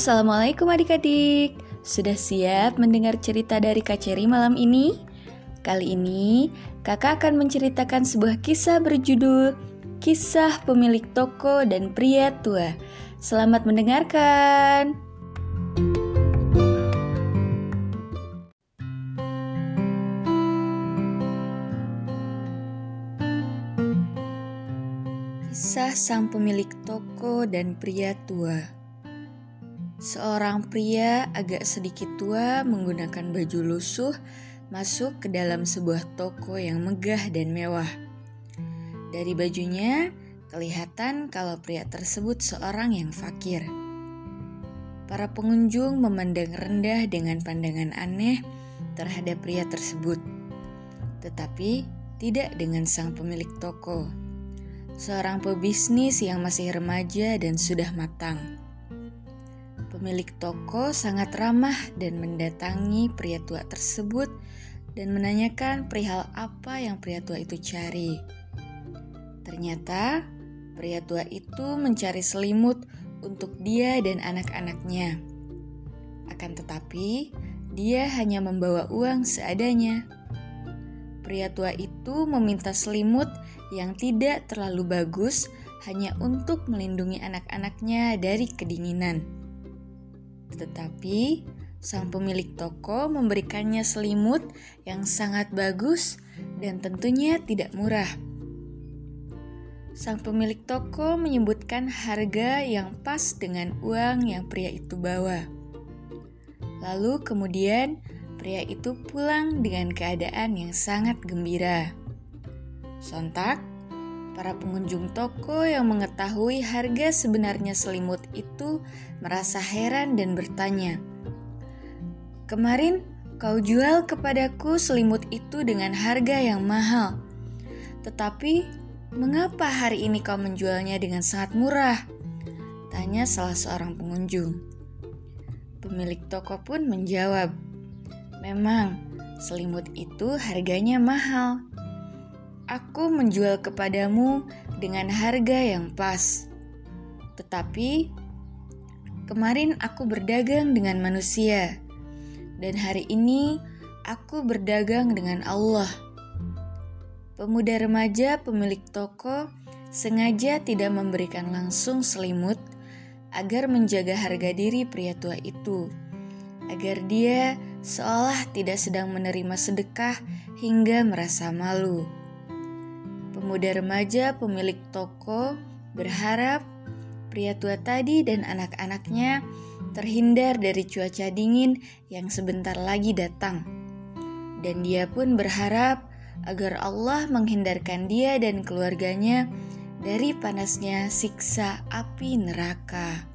Assalamualaikum adik-adik. Sudah siap mendengar cerita dari Kak Ceri malam ini? Kali ini kakak akan menceritakan sebuah kisah berjudul Kisah Pemilik Toko dan Pria Tua. Selamat mendengarkan. Kisah sang pemilik toko dan pria tua Seorang pria agak sedikit tua menggunakan baju lusuh masuk ke dalam sebuah toko yang megah dan mewah. Dari bajunya, kelihatan kalau pria tersebut seorang yang fakir. Para pengunjung memandang rendah dengan pandangan aneh terhadap pria tersebut, tetapi tidak dengan sang pemilik toko, seorang pebisnis yang masih remaja dan sudah matang. Pemilik toko sangat ramah dan mendatangi pria tua tersebut dan menanyakan perihal apa yang pria tua itu cari. Ternyata pria tua itu mencari selimut untuk dia dan anak-anaknya. Akan tetapi, dia hanya membawa uang seadanya. Pria tua itu meminta selimut yang tidak terlalu bagus hanya untuk melindungi anak-anaknya dari kedinginan. Tetapi sang pemilik toko memberikannya selimut yang sangat bagus dan tentunya tidak murah. Sang pemilik toko menyebutkan harga yang pas dengan uang yang pria itu bawa. Lalu kemudian pria itu pulang dengan keadaan yang sangat gembira. Sontak, Para pengunjung toko yang mengetahui harga sebenarnya selimut itu merasa heran dan bertanya, "Kemarin kau jual kepadaku selimut itu dengan harga yang mahal, tetapi mengapa hari ini kau menjualnya dengan sangat murah?" tanya salah seorang pengunjung. Pemilik toko pun menjawab, "Memang selimut itu harganya mahal." Aku menjual kepadamu dengan harga yang pas. Tetapi kemarin aku berdagang dengan manusia, dan hari ini aku berdagang dengan Allah. Pemuda remaja pemilik toko sengaja tidak memberikan langsung selimut agar menjaga harga diri pria tua itu, agar dia seolah tidak sedang menerima sedekah hingga merasa malu. Pemuda remaja pemilik toko berharap pria tua tadi dan anak-anaknya terhindar dari cuaca dingin yang sebentar lagi datang. Dan dia pun berharap agar Allah menghindarkan dia dan keluarganya dari panasnya siksa api neraka.